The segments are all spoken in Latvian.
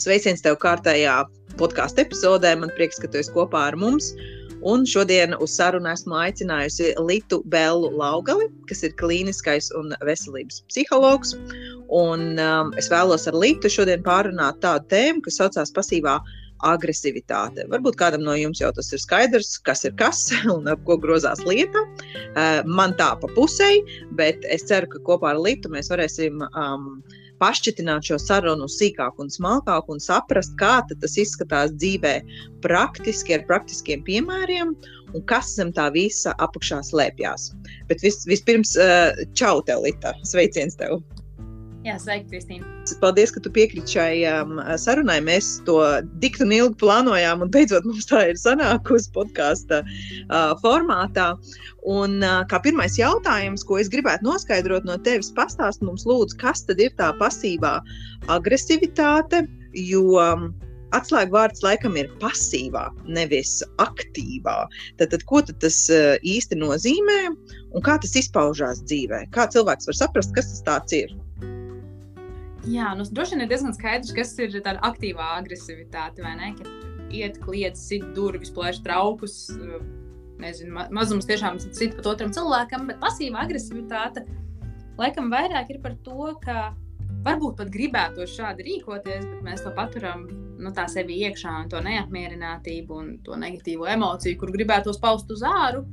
Sveiciens tev kārtējā podkāstu epizodē. Man prieks, ka tu esi kopā ar mums. Un šodien uz sarunu esmu aicinājusi Litu Bellu Laugali, kas ir klīniskais un veselības psihologs. Un, um, es vēlos ar Litu šodien pārunāt tādu tēmu, kas saucās pasīvā agresivitāte. Varbūt kādam no jums jau tas ir skaidrs, kas ir kas un ap ko grozās lieta. Uh, man tā pa pusei, bet es ceru, ka kopā ar Litu mēs varēsim um, pašķitināt šo sarunu sīkāk un smalkāk un saprast, kā tas izskatās dzīvē praktiski ar praktiskiem piemēriem un kas zem tā visa apakšā slēpjas. Bet vis, vispirms, eh, čau, tev, Lita! Sveiciens tev! Jā, sveiki, Kristīna. Paldies, ka tu piekriti šai um, sarunai. Mēs to dikti un ilgi plānojām, un beidzot mums tā ir sanākusi podkāstu uh, formātā. Un, uh, kā pirmais jautājums, ko es gribētu noskaidrot no tevis, pastāst mums, lūdzu, kas tad ir tā pasīvā agresivitāte? Jo um, atslēgu vārds laikam ir pasīvā, nevis aktīvā. Tad, tad ko tad tas uh, īsti nozīmē un kā tas izpaužās dzīvē? Kā cilvēks var saprast, kas tas ir? Jā, nu, droši vien ir diezgan skaidrs, kas ir tāda aktīvā agresivitāte. Kad iet, kliedz, sit durvis, plēš traukus. Nezinu, ma mazums tiešām sit pat otram cilvēkam, bet pasīva agresivitāte laikam vairāk ir par to, ka varbūt pat gribētu šādi rīkoties, bet mēs to paturam nu, sevi iekšā un to neapmierinātību un to negatīvo emociju, kur gribētos paust uz āru.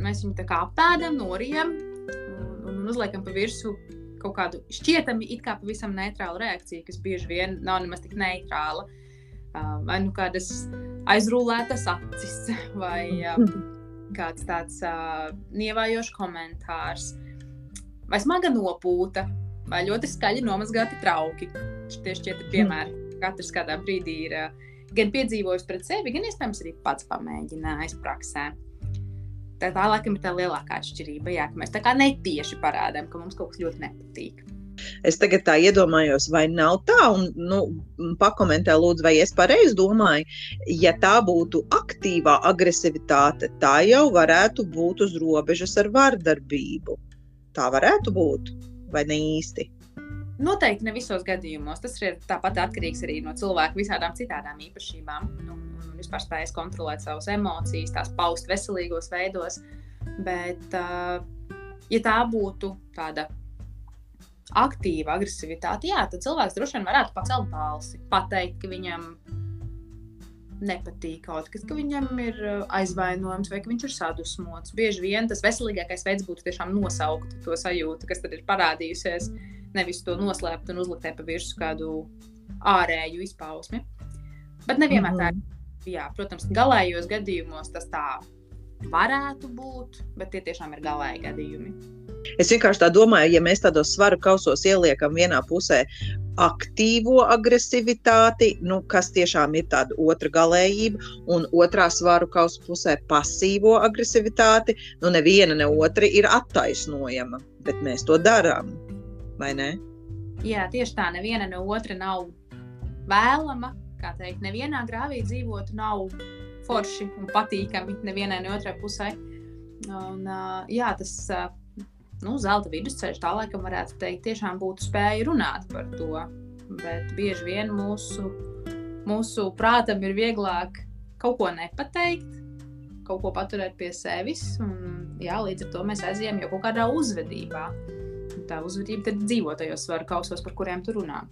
Mēs viņu tā kā apēdam, norijam un, un uzliekam pa virsmu kaut kādu šķietami it kā pavisam neitrālu reakciju, kas bieži vien nav nemaz tik neitrāla. Vai nu kādas aizrūlētas acis, vai kāds tāds nievājošs komentārs, vai smaga nopūta, vai ļoti skaļi nomazgāti trauki. Šie šķiet piemēri. Katrs kādā brīdī ir gan piedzīvojis pret sevi, gan iespējams arī pats pamēģinājis praksē. Tā, tā laikam ir tā lielākā atšķirība. Jā, ka mēs tā kā netieši parādām, ka mums kaut kas ļoti nepatīk. Es tagad tā iedomājos, vai nav tā, un nu, pakomentē, lūdzu, vai es pareizi domāju, ja tā būtu aktīvā agresivitāte, tā jau varētu būt uz robežas ar vardarbību. Tā varētu būt, vai ne īsti? Noteikti ne visos gadījumos. Tas ir tāpat atkarīgs arī no cilvēka visādām citām īpašībām. Nu, vispār spējas kontrolēt savas emocijas, tās paust veselīgos veidos. Bet, uh, ja tā būtu tāda aktīva agresivitāte, jā, tad cilvēks droši vien varētu pacelt balsi, pateikt, ka viņam nepatīk kaut kas, ka viņam ir aizvainojums vai ka viņš ir sadusmots. Bieži vien tas veselīgākais veids būtu tiešām nosaukt to sajūtu, kas tad ir parādījusies, nevis to noslēpt un uzlikt pa virsmu kādu ārēju izpausmi. Bet nevienmēr mm -hmm. tā ir mhm jā, protams, galējos gadījumos tas tā varētu būt, bet tie tiešām ir galēji gadījumi. Es vienkārši tā domāju, ja mēs tādos svaru kausos ieliekam vienā pusē aktīvo agresivitāti, nu, kas tiešām ir tāda otra galējība, un otrā svaru kausa pusē pasīvo agresivitāti, nu, neviena ne otra ir attaisnojama, bet mēs to darām, vai ne? Jā, tieši tā, neviena ne otra nav vēlama, kā teikt, nevienā grāvī dzīvot nav forši un patīkami nevienai ne otrai pusē. Un, uh, jā, tas uh, nu, zelta vidusceļš tā laikam varētu teikt, tiešām būtu spēja runāt par to. Bet bieži vien mūsu, mūsu prātam ir vieglāk kaut ko nepateikt, kaut ko paturēt pie sevis. Un, jā, līdz ar to mēs aizjām jau kaut kādā uzvedībā. Un tā uzvedība tad dzīvo tajos svaru kausos, par kuriem tu runā.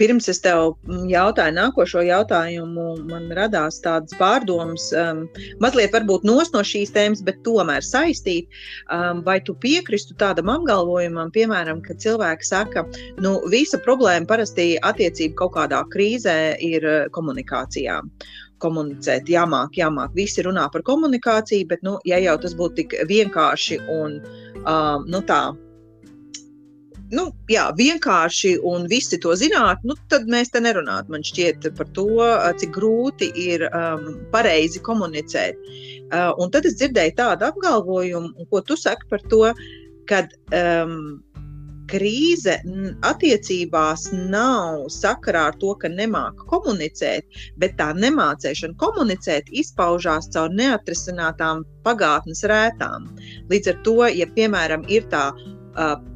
Pirms es tev mm, jautāju nākošo jautājumu, man radās tādas pārdomas, um, mazliet varbūt nos no šīs tēmas, bet tomēr saistīt. Um, vai tu piekristu tādam apgalvojumam, piemēram, ka cilvēki saka, nu, visa problēma parasti attiecība kaut kādā krīzē ir uh, komunikācijā komunicēt, jāmāk, jāmāk. Visi runā par komunikāciju, bet, nu, ja jau tas būtu tik vienkārši un um, nu, tā nu, jā, vienkārši un visi to zinātu, nu, tad mēs te nerunātu. Man šķiet par to, cik grūti ir um, pareizi komunicēt. Uh, un tad es dzirdēju tādu apgalvojumu, ko tu saki par to, ka um, krīze attiecībās nav sakarā ar to, ka nemāca komunicēt, bet tā nemācīšana komunicēt izpaužās caur neatrisinātām pagātnes rētām. Līdz ar to, ja piemēram ir tā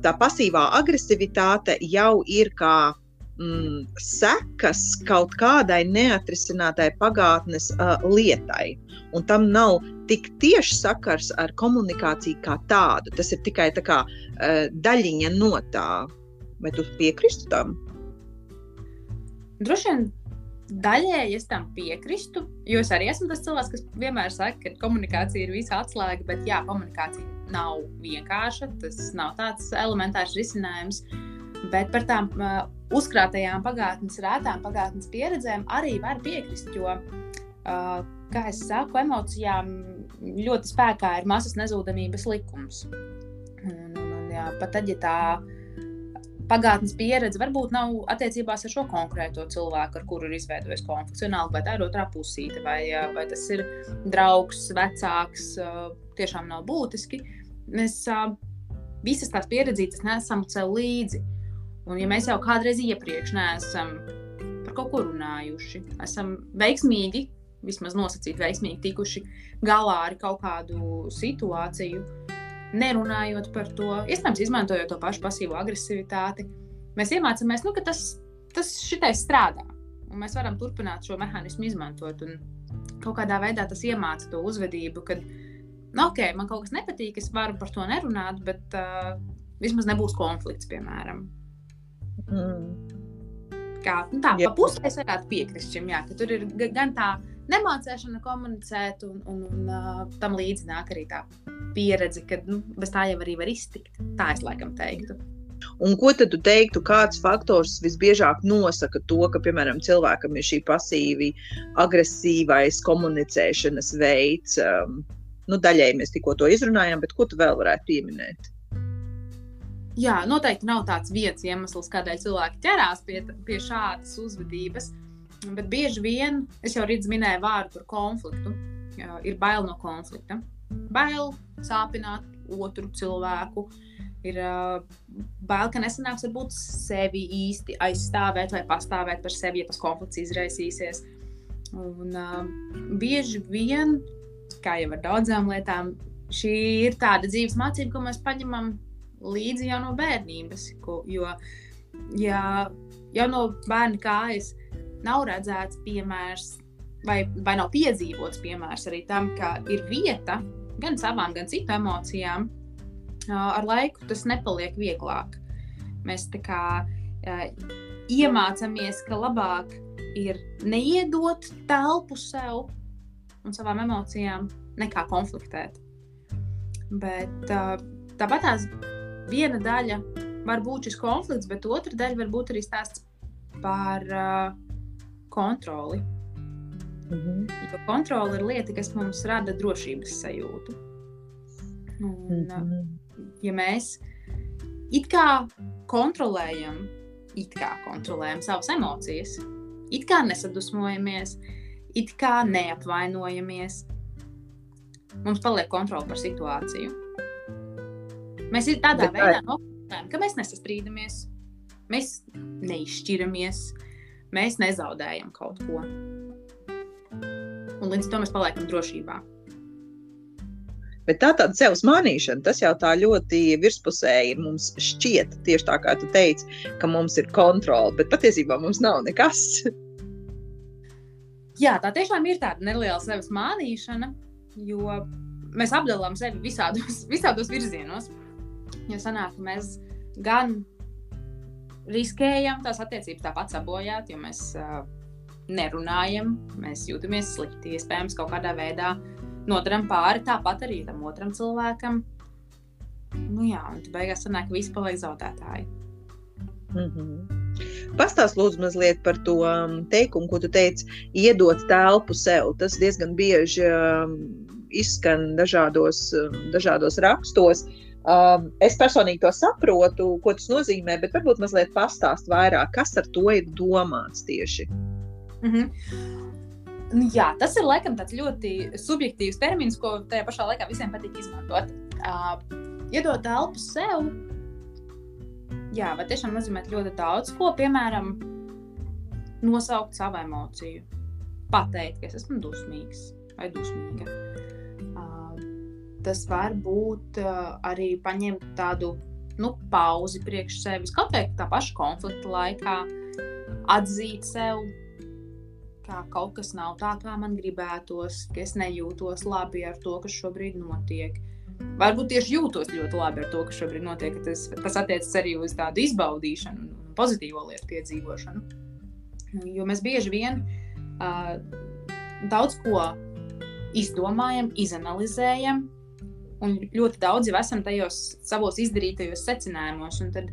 tā pasīvā agresivitāte jau ir kā mm, sekas kaut kādai neatrisinātai pagātnes uh, lietai. Un tam nav tik tieši sakars ar komunikāciju kā tādu. Tas ir tikai tā kā, uh, daļiņa no tā. Vai tu piekristu tam? Droši vien daļēji es tam piekrītu, jo es arī esmu tas cilvēks, kas vienmēr saka, ka komunikācija ir visa atslēga, bet jā, komunikācija nav vienkārša. Tas nav tāds elementārs risinājums. Bet par tām uh, uzkrātajām pagātnes, rētām pagātnes pieredzēm arī var piekrist. Jo, uh, kā jau saku, emocijām ļoti spēkā ir masas nezudamības likums. Un, un, jā, pat tad, ja tā pagātnes pieredze varbūt nav attiecībās ar šo konkrēto cilvēku, ar kuru ir izveidojis konflikts. Vienalga, vai tā ir otrā pusīte, vai, vai tas ir draugs, vecāks, tiešām nav būtiski. Mēs visas tās pieredzītas nesam sev līdzi. Un, ja mēs jau kādreiz iepriekš neesam par kaut ko runājuši, esam veiksmīgi, vismaz nosacīti veiksmīgi tikuši galā ar kaut kādu situāciju, nerunājot par to, iespējams, izmantojot to pašu pasīvo agresivitāti, mēs iemācāmies, nu, ka tas, tas šitais strādā. Un mēs varam turpināt šo mehānismu izmantot. Un kaut kādā veidā tas iemāca to uzvedību, kad, nu, ok, man kaut kas nepatīk, es varu par to nerunāt, bet uh, vismaz nebūs konflikts, piemēram. Mm. Kā, nu tā, pa pusē es varētu piekrist šim, jā, ka tur ir gan tā nemācēšana komunicēt, un, un, un uh, tam līdzi nāk arī tā pieredze, ka nu, bez tā jau arī var iztikt. Tā es laikam teiktu. Un ko tad tu teiktu, kāds faktors visbiežāk nosaka to, ka, piemēram, cilvēkam ir šī pasīvi agresīvais komunicēšanas veids? Um, nu, daļai mēs tikko to izrunājām, bet ko tu vēl varētu pieminēt? Jā, noteikti nav tāds viens iemesls, kādēļ cilvēki ķerās pie, pie šādas uzvedības. Bet bieži vien, es jau rītdien minēju vārdu par konfliktu, ir bail no konflikta. Bail sāpināt otru cilvēku, ir bail, ka nesanāks varbūt sevi īsti aizstāvēt vai pastāvēt par sevi, ja tas konflikts izraisīsies. Un uh, bieži vien, kā jau ar daudzām lietām, šī ir tāda dzīves mācība, ko mēs paņemam līdzi jau no bērnības. Ko, jo ja jau no bērna kājas nav redzēts piemērs, vai, vai nav piedzīvots piemērs arī tam, ka ir vieta gan savām, gan citu emocijām, ar laiku tas nepaliek vieglāk. Mēs tā kā iemācāmies, ka labāk ir neiedot telpu sev un savām emocijām, nekā konfliktēt. Bet tāpat tās viena daļa var būt šis konflikts, bet otra daļa var būt arī stāsts par uh, kontroli. Mm -hmm. Jo kontrole ir lieta, kas mums rada drošības sajūtu. Un, mm -hmm. Ja mēs it kā kontrolējam, it kā kontrolējam savas emocijas, it kā nesadusmojamies, it kā neapvainojamies, mums paliek kontrole par situāciju. Mēs tādā Bet veidā noformulējam, ka mēs nesastrīdamies, mēs neizšķiramies, mēs nezaudējam kaut ko. Un līdz to mēs paliekam drošībā. Bet tā tāda sevis mānīšana, tas jau tā ļoti virspusēji ir. Mums šķiet, tieši tā kā tu teici, ka mums ir kontrole, bet patiesībā mums nav nekas. Jā, tā tiešām ir tāda neliela sevis mānīšana, jo mēs apdalām sevi visādos, visādos virzienos. Jo sanāk, ka mēs gan riskējam tās attiecības tāpat sabojāt, jo mēs uh, nerunājam, mēs jūtamies slikti, iespējams, kaut kādā veidā nodaram pāri tāpat arī tam otram cilvēkam. Nu jā, un tad beigās sanāk, ka visi paliek zaudētāji. Mm -hmm. Pastāst lūdzu mazliet par to teikumu, ko tu teici, iedot telpu sev. Tas diezgan bieži izskan dažādos, dažādos rakstos. Uh, Um, es personīgi to saprotu, ko tas nozīmē, bet varbūt mazliet pastāst vairāk, kas ar to ir domāts tieši. Mm -hmm. Nu, jā, tas ir laikam tāds ļoti subjektīvs termins, ko tajā pašā laikā visiem patīk izmantot. Uh, iedot telpu sev, jā, vai tiešām nozīmē ļoti daudz ko, piemēram, nosaukt savu emociju, pateikt, ka es esmu dusmīgs vai dusmīga tas var būt uh, arī paņemt tādu nu, pauzi priekš sevis, kaut vai tā paša konflikta laikā. atzīt sev, ka kaut kas nav tā, kā man gribētos, ka es nejūtos labi ar to, kas šobrīd notiek. Varbūt tieši jūtos ļoti labi ar to, kas šobrīd notiek. Tas, tas attiecas arī uz tādu izbaudīšanu pozitīvo lietu piedzīvošanu. Jo mēs bieži vien uh, daudz ko izdomājam, izanalizējam, un ļoti daudz jau esam tajos savos izdarītajos secinājumos. Tad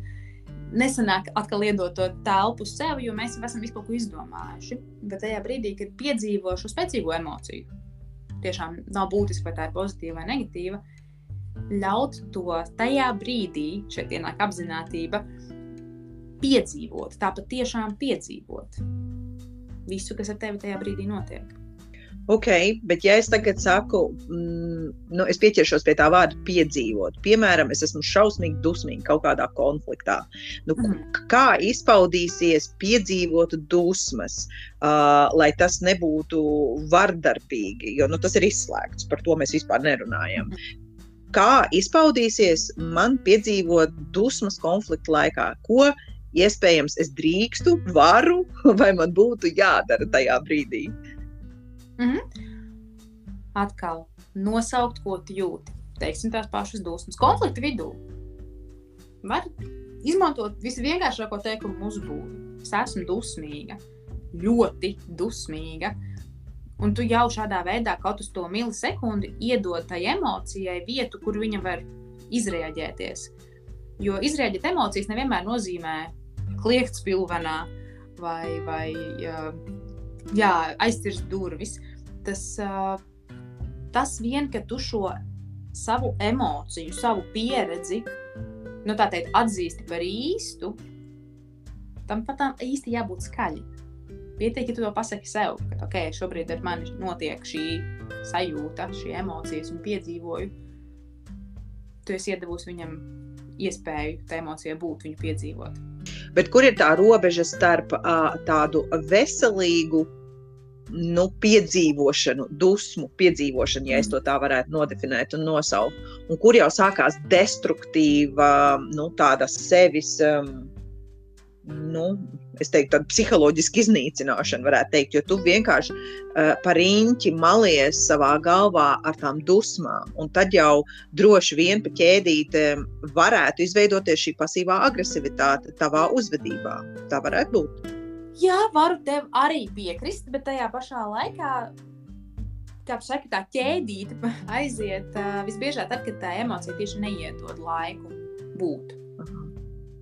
nesanāk atkal iedot to telpu sev, jo mēs jau esam visu kaut ko izdomājuši. Bet tajā brīdī, kad piedzīvo šo spēcīgo emociju, tiešām nav būtiski, vai tā ir pozitīva vai negatīva. Ļaut to tajā brīdī, šeit ienāk apziņotība, piedzīvot, tāpat tiešām piedzīvot visu, kas ar tevi tajā brīdī notiek. Ok, bet ja es tagad saku, mm, nu, es pieķeršos pie tā vārda piedzīvot, piemēram, es esmu šausmīgi dusmīga kaut kādā konfliktā. Nu, mm. Kā izpaudīsies piedzīvot dusmas, uh, lai tas nebūtu vardarbīgi, jo nu, tas ir izslēgts, par to mēs vispār nerunājam. Mm. Kā izpaudīsies man piedzīvot dusmas konflikta laikā? Ko iespējams es drīkstu, varu vai man būtu jādara tajā brīdī? Mm -hmm. Atkal nosaukt, ko tu jūti. Teiksim, tās pašas dusmas. Konflikta vidū var izmantot visvienkāršāko teikumu uzbūvi. Es esmu dusmīga, ļoti dusmīga. Un tu jau šādā veidā kaut uz to milisekundi iedod tai emocijai vietu, kur viņa var izrēģēties. Jo izrēģēt emocijas nevienmēr nozīmē kliegt spilvenā vai, vai jā, aizcirst durvis tas, tas vien, ka tu šo savu emociju, savu pieredzi, nu, tā teikt, atzīsti par īstu, tam pat īsti jābūt skaļi. Pietiek, ja tu to pasaki sev, ka, ok, šobrīd ar mani notiek šī sajūta, šī emocijas un piedzīvoju. Tu esi iedavusi viņam iespēju tā emocijai būt, viņu piedzīvot. Bet kur ir tā robeža starp uh, tādu veselīgu nu, piedzīvošanu, dusmu piedzīvošanu, ja es to tā varētu nodefinēt un nosaukt. Un kur jau sākās destruktīva, nu, tāda sevis, um, nu, es teiktu, tāda psiholoģiska iznīcināšana, varētu teikt, jo tu vienkārši uh, par īņķi malies savā galvā ar tām dusmām. Un tad jau droši vien pa ķēdīte varētu izveidoties šī pasīvā agresivitāte tavā uzvedībā. Tā varētu būt. Jā, varu tev arī piekrist, bet tajā pašā laikā, kā saka, tā ķēdīte aiziet uh, visbiežāk tad, kad tā emocija tieši neiedod laiku būt. Uh -huh.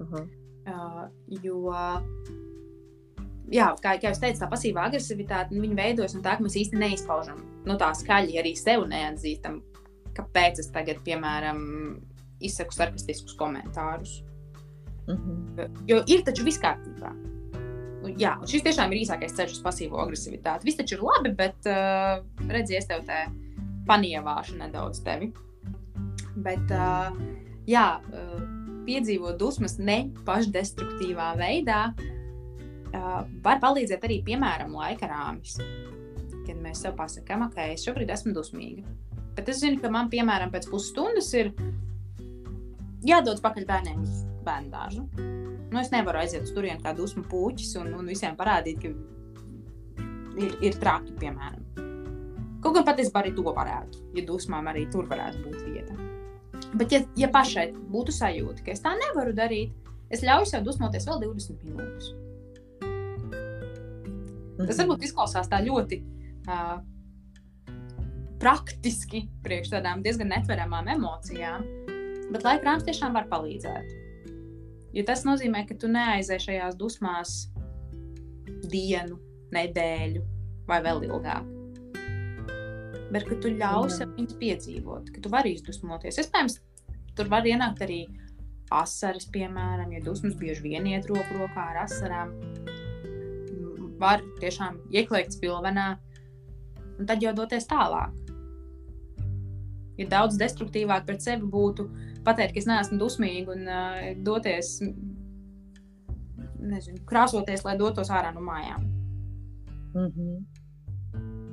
Uh -huh. Uh, jo, jā, kā, kā jūs teicat, tā pasīvā agresivitāte, nu, veidojas no tā, ka mēs īsti neizpaužam no tā skaļi, arī sev neatzīstam, kāpēc es tagad, piemēram, izsaku sarkastiskus komentārus. Uh -huh. Jo ir taču viss kārtībā jā, šis tiešām ir īsākais ceļš uz pasīvo agresivitāti. Viss taču ir labi, bet uh, redzies, tev te panievāšu nedaudz tevi. Bet, uh, jā, uh, piedzīvot dusmas ne pašdestruktīvā veidā uh, var palīdzēt arī, piemēram, laika rāmis. Kad mēs sev pasakām, ok, es šobrīd esmu dusmīga. Bet es zinu, ka man, piemēram, pēc pusstundas ir jādodas pakaļ bērniem uz bērnu dārzu Nu, es nevaru aiziet uz turieni kā dusmu puķis un, un visiem parādīt, ka ir, ir traki, piemēram. Kaut gan patiesībā arī to varētu, ja dusmām arī tur varētu būt vieta. Bet, ja, ja pašai būtu sajūta, ka es tā nevaru darīt, es ļauju sev dusmoties vēl 20 minūtes. Tas varbūt izklausās tā ļoti uh, praktiski, priekš tādām diezgan netveramām emocijām, bet laika rāms tiešām var palīdzēt. Jo tas nozīmē, ka tu neaizēji šajās dusmās dienu, nedēļu vai vēl ilgāk. Bet ka tu ļauj sev viņus piedzīvot, ka tu vari izdusmoties. Iespējams, tur var ienākt arī asaras, piemēram, ja dusmas bieži vien iet roku rokā ar asarām. Var tiešām iekļūt spilvenā un tad jau doties tālāk. Ja daudz destruktīvāk pret sevi būtu pateikt, ka es neesmu dusmīga un uh, doties, nezinu, krāsoties, lai dotos ārā no mājām. Mm -hmm.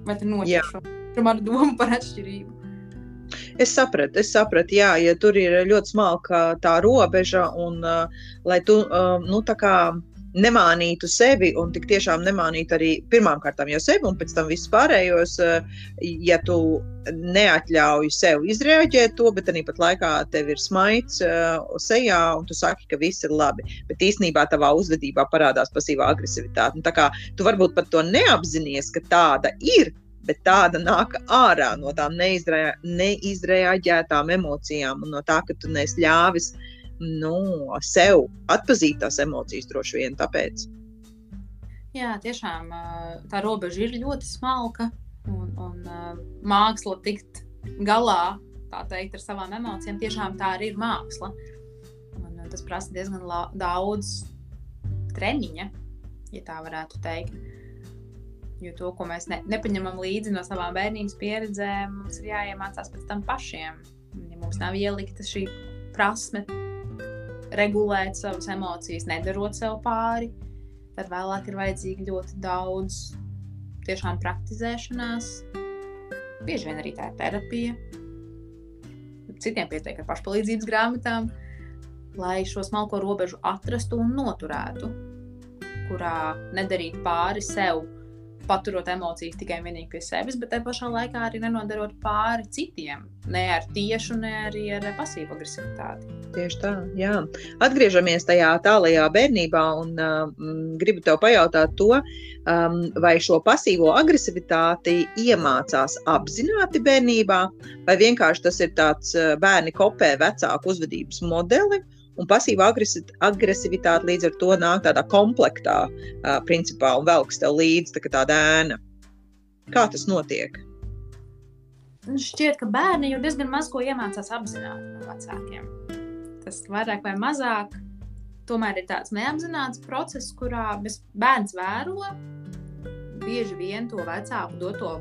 Vai tu noķersi šo domu par atšķirību? Es sapratu, es sapratu, jā, ja tur ir ļoti smalka tā robeža, un uh, lai tu, uh, nu, tā kā nemānītu sevi un tik tiešām nemānītu arī pirmām kārtām jau sevi un pēc tam visus pārējos, ja tu neatļauj sev izrēģēt to, bet arī pat laikā tev ir smaids uh, sejā un tu saki, ka viss ir labi. Bet īsnībā tavā uzvedībā parādās pasīvā agresivitāte. Un tā kā tu varbūt pat to neapzinies, ka tāda ir, bet tāda nāk ārā no tām neizrēģētām emocijām un no tā, ka tu neesi ļāvis nu, sev atpazīt tās emocijas droši vien tāpēc. Jā, tiešām tā robeža ir ļoti smalka un, un māksla tikt galā teikt, ar savām emocijām. Tiešām tā arī ir māksla. Un, tas prasa diezgan daudz treniņa, ja tā varētu teikt. Jo to, ko mēs ne, nepaņemam līdzi no savām bērnības pieredzēm, mums ir jāiemācās pēc tam pašiem. Ja mums nav ielikta šī prasme regulēt savas emocijas, nedarot sev pāri, tad vēlāk ir vajadzīgi ļoti daudz tiešām praktizēšanās. Bieži vien arī tā ir terapija. Citiem pietiek ar pašpalīdzības grāmatām, lai šo smalko robežu atrastu un noturētu, kurā nedarīt pāri sev paturot emocijas tikai un vienīgi pie sevis, bet tajā pašā laikā arī nenodarot pāri citiem. Ne ar tiešu, ne arī ar pasīvu agresivitāti. Tieši tā, jā. Atgriežamies tajā tālajā bērnībā un um, gribu tev pajautāt to, um, vai šo pasīvo agresivitāti iemācās apzināti bērnībā, vai vienkārši tas ir tāds bērni kopē vecāku uzvedības modeli, Un pasīva agresivitāte līdz ar to nāk tādā komplektā, uh, principā, un velks tev līdzi tā tāda ēna. Kā tas notiek? Nu, šķiet, ka bērni jau diezgan maz ko iemācās apzināti no vecākiem. Tas vairāk vai mazāk tomēr ir tāds neapzināts process, kurā bērns vēro bieži vien to vecāku doto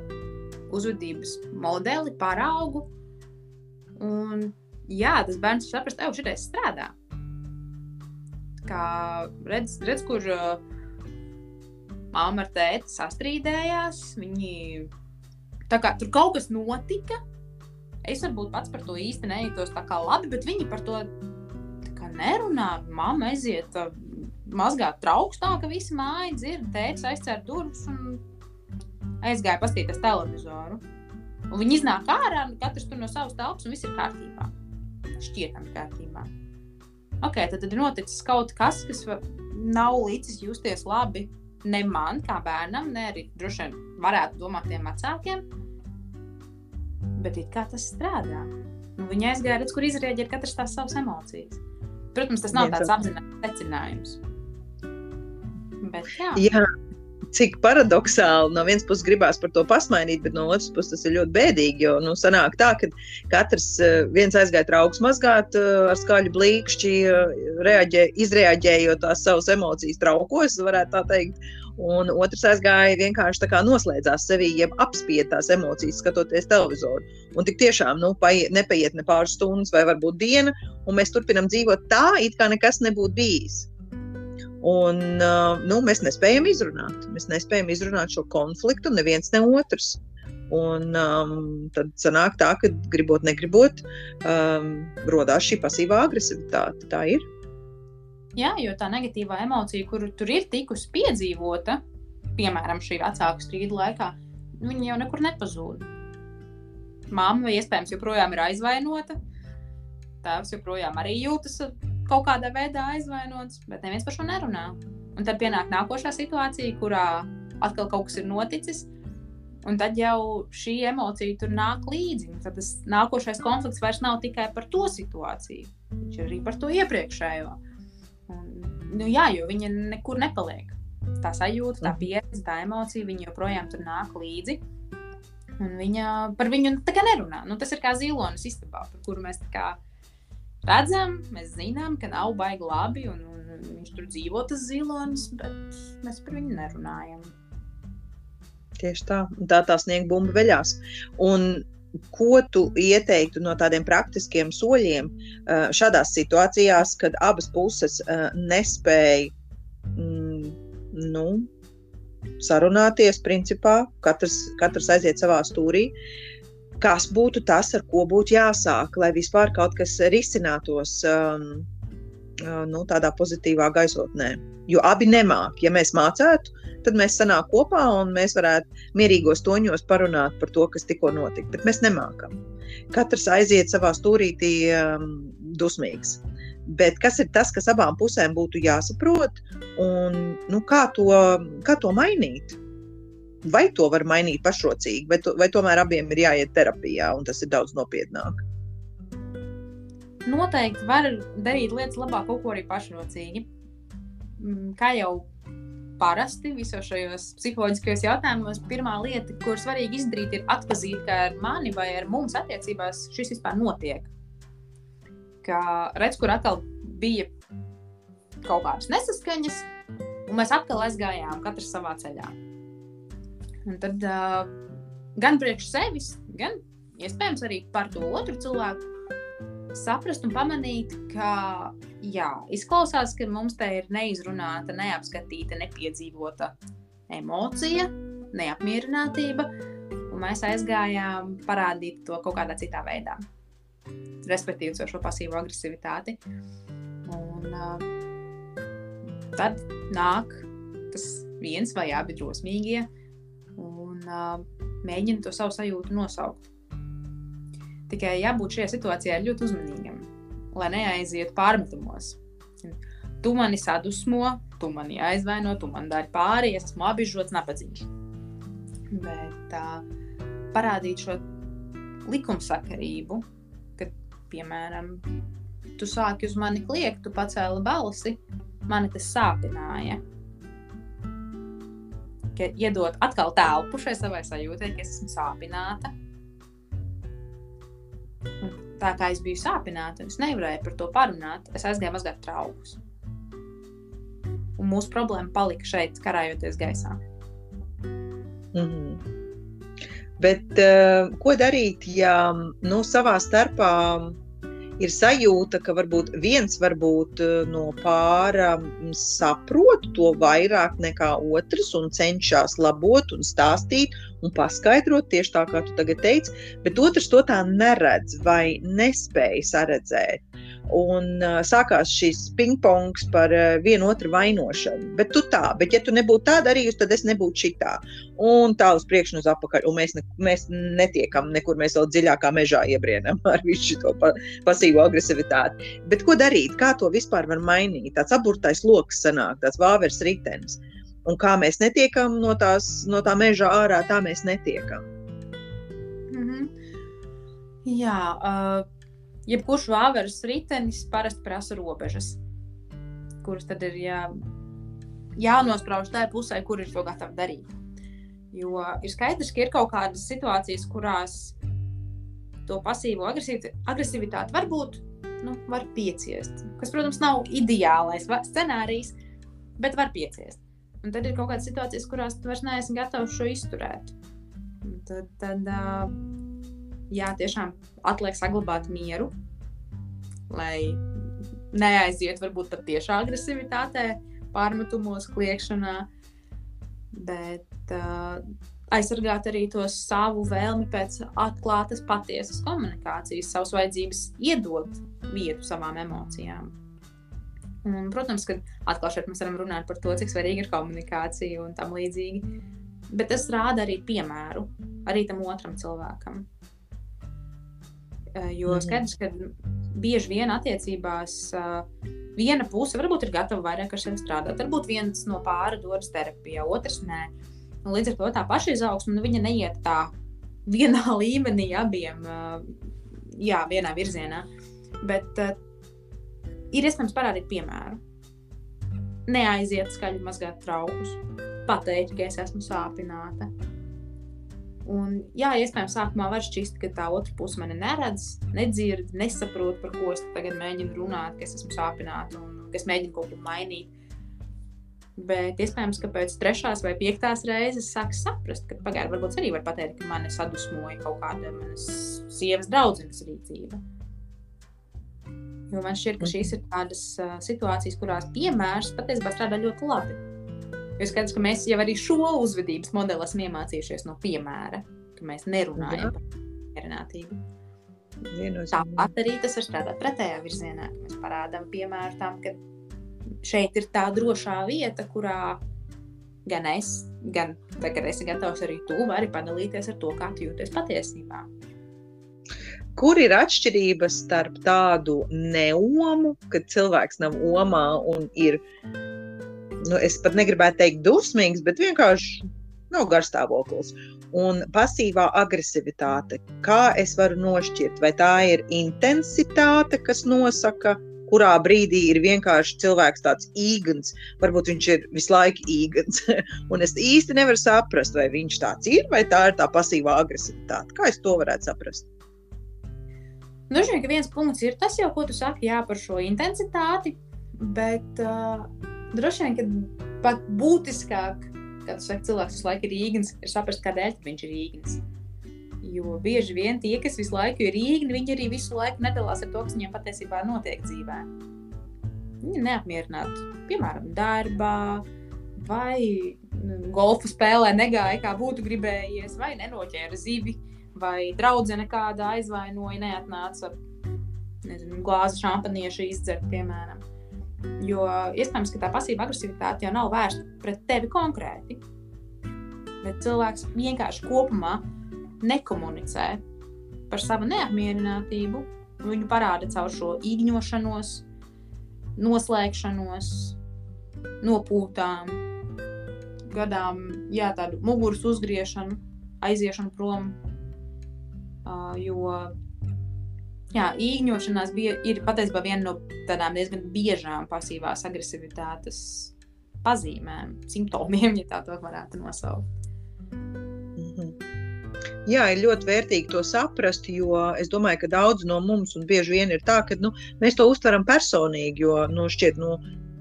uzvedības modeli, paraugu. Un, jā, tas bērns saprast, ka šitais strādā kā redz, redz kur uh, māma ar tēti sastrīdējās. Viņi tā kā tur kaut kas notika. Es varbūt pats par to īsti nejūtos tā kā labi, bet viņi par to nerunā. Māma aiziet uh, mazgāt trauks tā, ka visi māja dzird, tēvs aizcer durvis un aizgāja paskatīties televizoru. Un viņi iznāk ārā, katrs tur no savas telpas, un viss ir kārtībā. Šķietami kārtībā ok, tad, ir noticis kaut kas, kas nav līdzis justies labi ne man, kā bērnam, ne arī droši vien varētu domāt tiem vecākiem. Bet kā tas strādā. Nu, viņi aizgāja, redz, kur izrēģēt katrs tās savas emocijas. Protams, tas nav tāds apzināts secinājums. Bet, jā. jā, cik paradoxāli no vienas puses gribās par to pasmainīt, bet no otras puses tas ir ļoti bēdīgi. Jo nu, sanāk tā, ka katrs eh, viens aizgāja trauks mazgāt eh, ar skaļu blīkšķi, eh, reaģē, izreaģējot tās savas emocijas traukos, varētu tā teikt. Un otrs aizgāja vienkārši tā kā noslēdzās sevī, jeb apspied tās emocijas, skatoties televizoru. Un tik tiešām nu, paiet, nepaiet ne pāris stundas, vai varbūt diena, un mēs turpinām dzīvot tā, it kā nekas nebūtu bijis. Un, uh, nu, mēs nespējam izrunāt. Mēs nespējam izrunāt šo konfliktu, neviens ne otrs. Un um, tad sanāk tā, ka gribot, negribot, um, radās šī pasīvā agresivitāte. Tā ir. Jā, jo tā negatīvā emocija, kur tur ir tikusi piedzīvota, piemēram, šī vecāku strīdu laikā, viņa jau nekur nepazūd. Māma iespējams joprojām ir aizvainota, tēvs joprojām arī jūtas kaut kādā veidā aizvainots, bet neviens par šo nerunā. Un tad pienāk nākošā situācija, kurā atkal kaut kas ir noticis. Un tad jau šī emocija tur nāk līdzi. Tad tas nākošais konflikts vairs nav tikai par to situāciju, viņš ir arī par to iepriekšējo. Un, nu, jā, jo viņa nekur nepaliek. Tā sajūta, tā mhm. pieredze, tā emocija, viņa joprojām tur nāk līdzi. Un viņa par viņu tā kā nerunā. Nu, tas ir kā zilonis istabā, par kuru mēs tā kā redzam, mēs zinām, ka nav baigi labi, un, un viņš tur dzīvo tas zilonis, bet mēs par viņu nerunājam. Tieši tā, tā tā sniega bumba veļās. Un ko tu ieteiktu no tādiem praktiskiem soļiem šādās situācijās, kad abas puses nespēja mm, nu, sarunāties, principā katrs, katrs aiziet savā stūrī. Uh, kas būtu tas, ar ko būtu jāsāk, lai vispār kaut kas risinātos um, nu, tādā pozitīvā gaisotnē. Jo abi nemāk. Ja mēs mācētu, tad mēs sanākam kopā un mēs varētu mierīgos toņos parunāt par to, kas tikko notika. Bet mēs nemākam. Katrs aiziet savā stūrītī um, dusmīgs. Bet kas ir tas, kas abām pusēm būtu jāsaprot, un nu, kā, to, kā to mainīt? Vai to var mainīt pašrocīgi, vai, to, vai tomēr abiem ir jāiet terapijā, un tas ir daudz nopietnāk? noteikti var darīt lietas labāk, kaut ko arī pašnocīgi. Mm, kā jau parasti visos šajos psiholoģiskajos jautājumos, pirmā lieta, ko svarīgi izdarīt, ir atzīt, ka ar mani vai ar mums attiecībās šis vispār notiek. Kā redz, kur atkal bija kaut kādas nesaskaņas, un mēs atkal aizgājām katrs savā ceļā. Un tad uh, gan priekš sevis, gan iespējams arī par to otru cilvēku saprast un pamanīt, ka jā, izklausās, ka mums te ir neizrunāta, neapskatīta, nepiedzīvota emocija, neapmierinātība, un mēs aizgājām parādīt to kaut kādā citā veidā. Respektīvi, šo pasīvo agresivitāti. Un, uh, tad nāk tas viens vai abi drosmīgie uh, mēģina to savu sajūtu nosaukt. Tikai jābūt šajā situācijā ļoti uzmanīgam, lai neaizietu pārmetumos. Tu mani sadusmo, tu mani aizvaino, tu man dari pāri, es esmu apziņots, nabadzīgs. Bet uh, parādīt šo likumsakarību, kad, piemēram, tu sāki uz mani kliegt, tu pacēli balsi, mani tas sāpināja. Ka iedot atkal telpu šai savai sajūtai, ka es esmu sāpināta, Un tā kā es biju sāpināta, es nevarēju par to parunāt. Es aizgāju mazgāt traukus. Un mūsu problēma palika šeit, karājoties gaisā. Mm -hmm. Bet uh, ko darīt, ja nu, savā starpā ir sajūta, ka varbūt viens varbūt eh, no pāra saprot to vairāk nekā otrs un cenšas labot un stāstīt un paskaidrot tieši tā, kā tu tagad teici, bet otrs to tā neredz vai nespēja saredzēt. Un sākās šis pingpongs par vienu otru vainošanu. Bet tu tā, bet ja tu nebūtu tā darījusi, tad es nebūtu šitā. Un tā uz priekšu uz apakaļ. Un mēs, ne, mēs netiekam nekur, mēs vēl dziļākā mežā iebrienam ar visu šo pa, pasīvo agresivitāti. Bet ko darīt? Kā to vispār var mainīt? Tāds aburtais lokus sanāk, tāds vāveres ritenis. Un kā mēs netiekam no, tās, no tā meža ārā, tā mēs netiekam. Mm -hmm. Jā, uh, jebkurš vāveres ritenis parasti prasa robežas, kuras tad ir jā, jānosprauž tajā pusē, kur ir to gatavi darīt. Jo ir skaidrs, ka ir kaut kādas situācijas, kurās to pasīvo agresivitāti varbūt nu, var pieciest. Kas, protams, nav ideālais scenārijs, bet var pieciest. Un tad ir kaut kādas situācijas, kurās tu vairs neesi gatavs šo izturēt. Un tad, tad jā, tiešām atliek saglabāt mieru, lai neaiziet varbūt pat tiešā agresivitātē, pārmetumos, kliekšanā, bet uh, aizsargāt arī to savu vēlmi pēc atklātas, patiesas komunikācijas, savas vajadzības iedot vietu savām emocijām. Un, protams, ka atkal šeit mēs varam runāt par to, cik svarīga ir komunikācija un tam līdzīgi. Bet tas rāda arī piemēru arī tam otram cilvēkam. Eh, jo mhm. skaidrs, ka bieži vien attiecībās eh, viena puse varbūt ir gatava vairāk ar sevi strādāt. Varbūt viens no pāra dodas terapijā, otrs nē. Un līdz ar to tā paša izaugsme nu, neiet tā vienā līmenī abiem, eh, jā, vienā virzienā. Bet ir iespējams parādīt piemēru. Neaiziet skaļi mazgāt traukus, pateikt, ka es esmu sāpināta. Un, jā, iespējams, sākumā var šķist, ka tā otra puse mani neredz, nedzird, nesaprot, par ko es tagad mēģinu runāt, ka es esmu sāpināta un ka es mēģinu kaut ko mainīt. Bet iespējams, ka pēc trešās vai piektās reizes sāks saprast, ka pagaidi varbūt arī var pateikt, ka mani sadusmoja kaut kāda manas sievas draudzenes rīcība. Jo man šķiet, ka šīs ir tādas situācijas, kurās piemērs patiesībā strādā ļoti labi. Jo skaidrs, ka mēs jau arī šo uzvedības modeli esam iemācījušies no piemēra, ka mēs nerunājam Jā. par mierinātību. Tāpat arī tas var strādāt pretējā virzienā. Mēs parādām piemēru tam, ka šeit ir tā drošā vieta, kurā gan es, gan tagad esi gatavs arī tu vari padalīties ar to, kā tu jūties patiesībā. Kur ir atšķirība starp tādu neomu, kad cilvēks nav omā un ir, nu, es pat negribētu teikt dusmīgs, bet vienkārši nav garstāvoklis. Un pasīvā agresivitāte, kā es varu nošķirt, vai tā ir intensitāte, kas nosaka, kurā brīdī ir vienkārši cilvēks tāds īgans, varbūt viņš ir visu laiku īgans. un es īsti nevaru saprast, vai viņš tāds ir, vai tā ir tā pasīvā agresivitāte. Kā es to varētu saprast? Vien, ka viens punkts ir tas jau, ko tu saki jā, par šo intensitāti, bet uh, droši vien, ka pat būtiskāk, kad saka, cilvēks visu laiku ir īgns, ir saprast, kādēļ viņš ir īgns. Jo bieži vien tie, kas visu laiku ir īgni, viņi arī visu laiku nedalās ar to, kas viņiem patiesībā notiek dzīvē. Viņi ir neapmierināti, piemēram, darbā, vai nu, golfu spēlē negāja, kā būtu gribējies, vai nenoķēra zivi vai draudzene kāda aizvainoja, neatnāca nezinu, glāzi šampaniešu izdzert, piemēram. Jo iespējams, ka tā pasīva agresivitāte jau nav vērsta pret tevi konkrēti. Bet cilvēks vienkārši kopumā nekomunicē par savu neapmierinātību. Viņu parāda caur šo īņošanos, noslēgšanos, nopūtām, gadām, jā, tādu muguras uzgriešanu, aiziešanu prom Uh, jo jā, īņošanās bija, ir patiesībā viena no tādām diezgan biežām pasīvās agresivitātes pazīmēm, simptomiem, ja tā varētu nosaukt. Mhm. Jā, ir ļoti vērtīgi to saprast, jo es domāju, ka daudz no mums, un bieži vien ir tā, ka nu, mēs to uztveram personīgi, jo nu, šķiet, nu,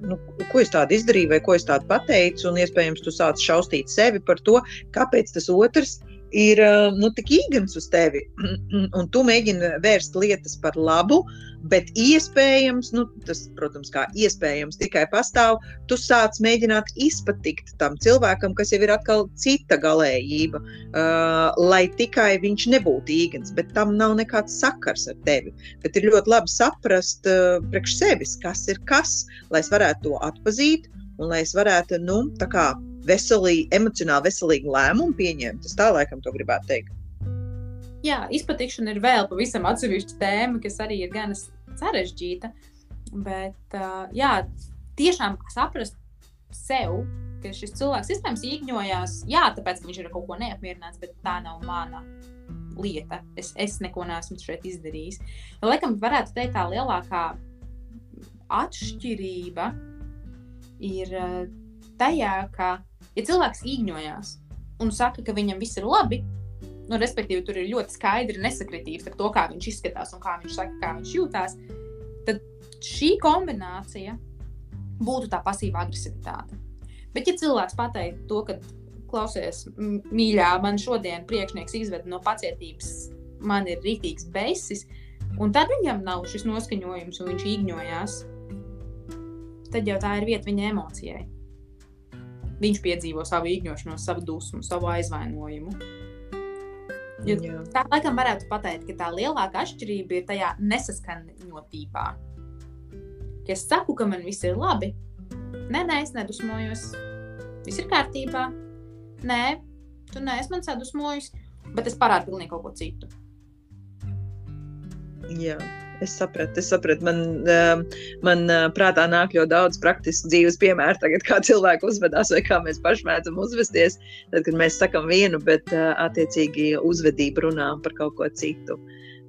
nu, ko es tādu izdarīju, vai ko es tādu pateicu, un iespējams, tu sāc šausmīt sevi par to, kāpēc tas otrs ir nu, tik īgans uz tevi, un tu mēģini vērst lietas par labu, bet iespējams, nu, tas, protams, kā iespējams tikai pastāv, tu sāc mēģināt izpatikt tam cilvēkam, kas jau ir atkal cita galējība, uh, lai tikai viņš nebūtu īgans, bet tam nav nekāds sakars ar tevi. Bet ir ļoti labi saprast uh, priekš sevis, kas ir kas, lai es varētu to atpazīt un lai es varētu, nu, tā kā veselīgi, emocionāli veselīgu lēmumu pieņemt. Es tā laikam to gribētu teikt. Jā, izpatikšana ir vēl pavisam atsevišķa tēma, kas arī ir gan sarežģīta. Bet, uh, jā, tiešām saprast sev, ka šis cilvēks iespējams īņojās, jā, tāpēc, ka viņš ir ar kaut ko neapmierināts, bet tā nav mana lieta. Es, es neko neesmu šeit izdarījis. Laikam, varētu teikt, tā lielākā atšķirība ir tajā, ka ja cilvēks ignorējās un saka, ka viņam viss ir labi, nu, respektīvi, tur ir ļoti skaidri nesakritības ar to, kā viņš izskatās un kā viņš saka, kā viņš jūtās, tad šī kombinācija būtu tā pasīva agresivitāte. Bet, ja cilvēks pateikt to, ka, klausies, mīļā, man šodien priekšnieks izveda no pacietības, man ir rītīgs beisis, un tad viņam nav šis noskaņojums, un viņš ignorējās, tad jau tā ir vieta viņa emocijai viņš piedzīvo savu īņošanos, savu dusmu, savu aizvainojumu. Jo tā laikam varētu pateikt, ka tā lielākā atšķirība ir tajā nesaskaņotībā. Ja es saku, ka man viss ir labi, nē, nē, es nedusmojos. Viss ir kārtībā. Nē, tu neesi man sadusmojis, bet es parādu pilnīgi kaut ko citu. Jā. Es sapratu, es sapratu. Man, ehm, man eh, prātā nāk ļoti daudz praktisku dzīves piemēru, tagad, kā cilvēki uzvedās vai kā mēs paši mēdzam uzvesties. Tad, kad mēs sakām vienu, bet eh, attiecīgi uzvedību runājam par kaut ko citu.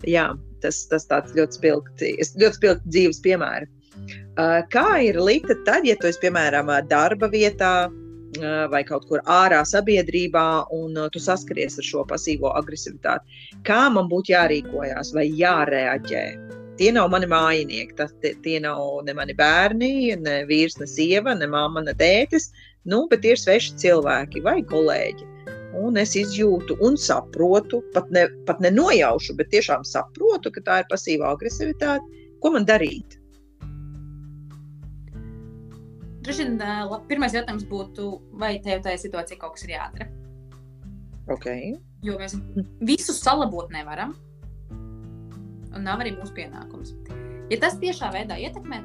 Jā, tas, tas ļoti spilgti, ļoti spilgti dzīves piemēri. Eh, kā ir Lita tad, ja tu esi piemēram darba vietā, vai kaut kur ārā sabiedrībā, un tu saskaries ar šo pasīvo agresivitāti. Kā man būtu jārīkojas vai jārēģē? Tie nav mani mājinieki, tas, tie, tie nav ne mani bērni, ne vīrs, ne sieva, ne mamma, ne tētis, nu, bet tie ir sveši cilvēki vai kolēģi. Un es izjūtu un saprotu, pat, ne, pat nenojaušu, bet tiešām saprotu, ka tā ir pasīva agresivitāte. Ko man darīt? Droši vien pirmais jautājums būtu, vai tev tajā situācijā kaut kas ir jādara? Okay. Jo mēs visus salabot nevaram un nav arī mūsu pienākums. Ja tas tiešā veidā ietekmē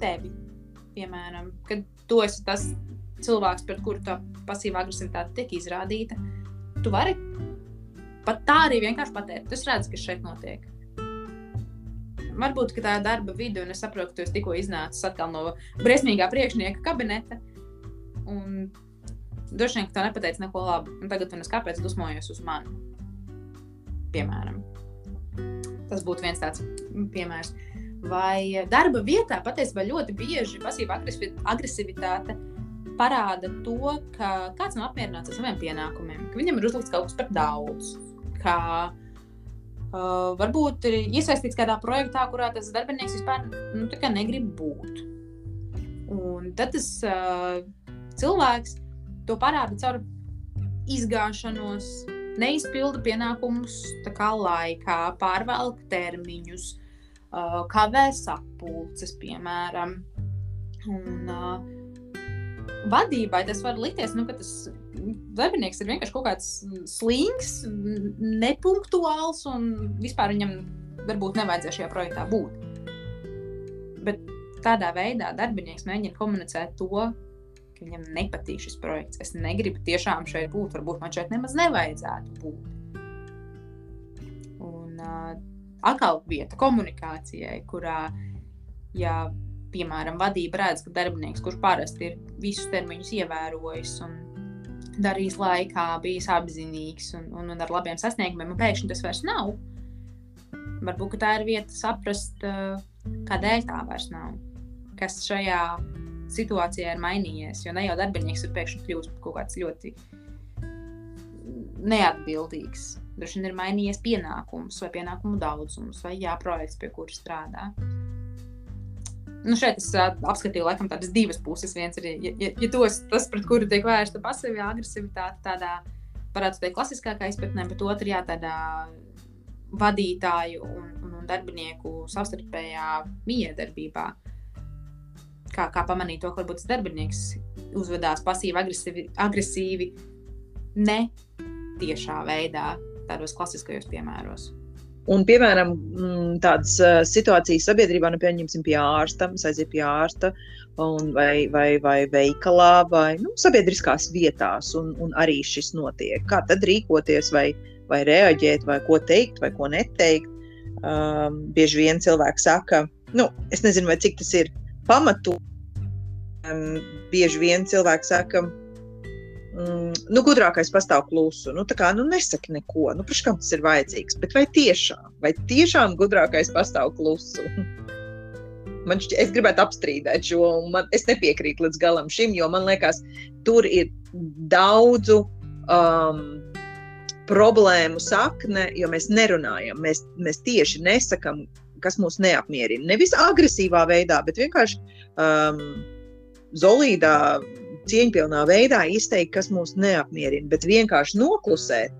tevi, piemēram, kad tu esi tas cilvēks, pret kuru tā pasīvā agresivitāte tiek izrādīta, tu vari pat tā arī vienkārši pateikt. Tas redz, kas šeit notiek. Varbūt tā ir darba vide, un es saprotu, ka tu tikko iznācis no briesmīgā priekšnieka kabineta. Un droši vien, ka tā nepateica neko labu. Un tagad tu nes kāpēc dusmojies uz mani. Piemēram. Tas būtu viens tāds piemērs. Vai darba vietā patiesībā ļoti bieži pasīva agresivitāte parāda to, ka kāds nav apmierināts ar saviem pienākumiem, ka viņam ir uzlikts kaut kas par daudz, ka uh, varbūt ir iesaistīts kādā projektā, kurā tas darbinieks vispār nu, negrib būt. Un tad tas uh, cilvēks to parāda caur izgāšanos, neizpilda pienākumus laikā, pārvelk termiņus, uh, kavē sapulces, piemēram. Un, uh, vadībai tas var likties, nu, ka tas darbinieks ir vienkārši kaut kāds slings, nepunktuāls un vispār viņam varbūt nevajadzēja šajā projektā būt. Bet tādā veidā darbinieks mēģina komunicēt to, ka viņam nepatīk šis projekts. Es negribu tiešām šeit būt, varbūt man šeit nemaz nevajadzētu būt. Un uh, atkal vieta komunikācijai, kurā, ja, piemēram, vadība redz, ka darbinieks, kurš parasti ir visus termiņus ievērojis un darījis laikā, bijis apzinīgs un, un, un ar labiem sasniegumiem, un pēkšņi tas vairs nav. Varbūt tā ir vieta saprast, kādēļ tā vairs nav. Kas šajā situācijā ir mainījies. Jo ne jau darbinieks ir pēkšņi kļuvis kaut kāds ļoti neatbildīgs. Droši vien ir mainījies pienākums vai pienākumu daudzums, vai jā, projekts, pie kura strādā. Nu šeit es apskatīju laikam tādas divas puses. Viens ir, ja, ja, ja tos, tas, pret kuru tiek vērsta pasīvā agresivitāte, tādā varētu teikt klasiskākā izpratnē, bet otrā jā, tādā vadītāju un, un, un darbinieku savstarpējā miedarbībā kā, kā pamanīt to, ka varbūt tas darbinieks uzvedās pasīvi, agresīvi, agresīvi ne tiešā veidā, tādos klasiskajos piemēros. Un, piemēram, mm, tādas situācijas sabiedrībā, nu, pieņemsim, pie ārsta, aiziet pie ārsta, vai, vai, vai veikalā, vai nu, sabiedriskās vietās, un, un arī šis notiek. Kā tad rīkoties, vai, vai reaģēt, vai ko teikt, vai ko neteikt? Um, bieži vien cilvēki saka, nu, es nezinu, vai cik tas ir pamatu. Um, bieži vien cilvēki saka, mm, nu, gudrākais pastāv klusu. Nu, kā nu, nesaki neko, nu, kam tas ir vajadzīgs. Bet vai tiešām, vai tiešām gudrākais pastāv klusu? Man šķiet, es gribētu apstrīdēt šo, un man, es nepiekrītu līdz galam šim, jo man liekas, tur ir daudzu um, problēmu sakne, jo mēs nerunājam. Mēs, mēs tieši nesakām, kas mūs neapmierina. Nevis agresīvā veidā, bet vienkārši um, zolīdā, cieņpilnā veidā izteikt, kas mūs neapmierina. Bet vienkārši noklusēt,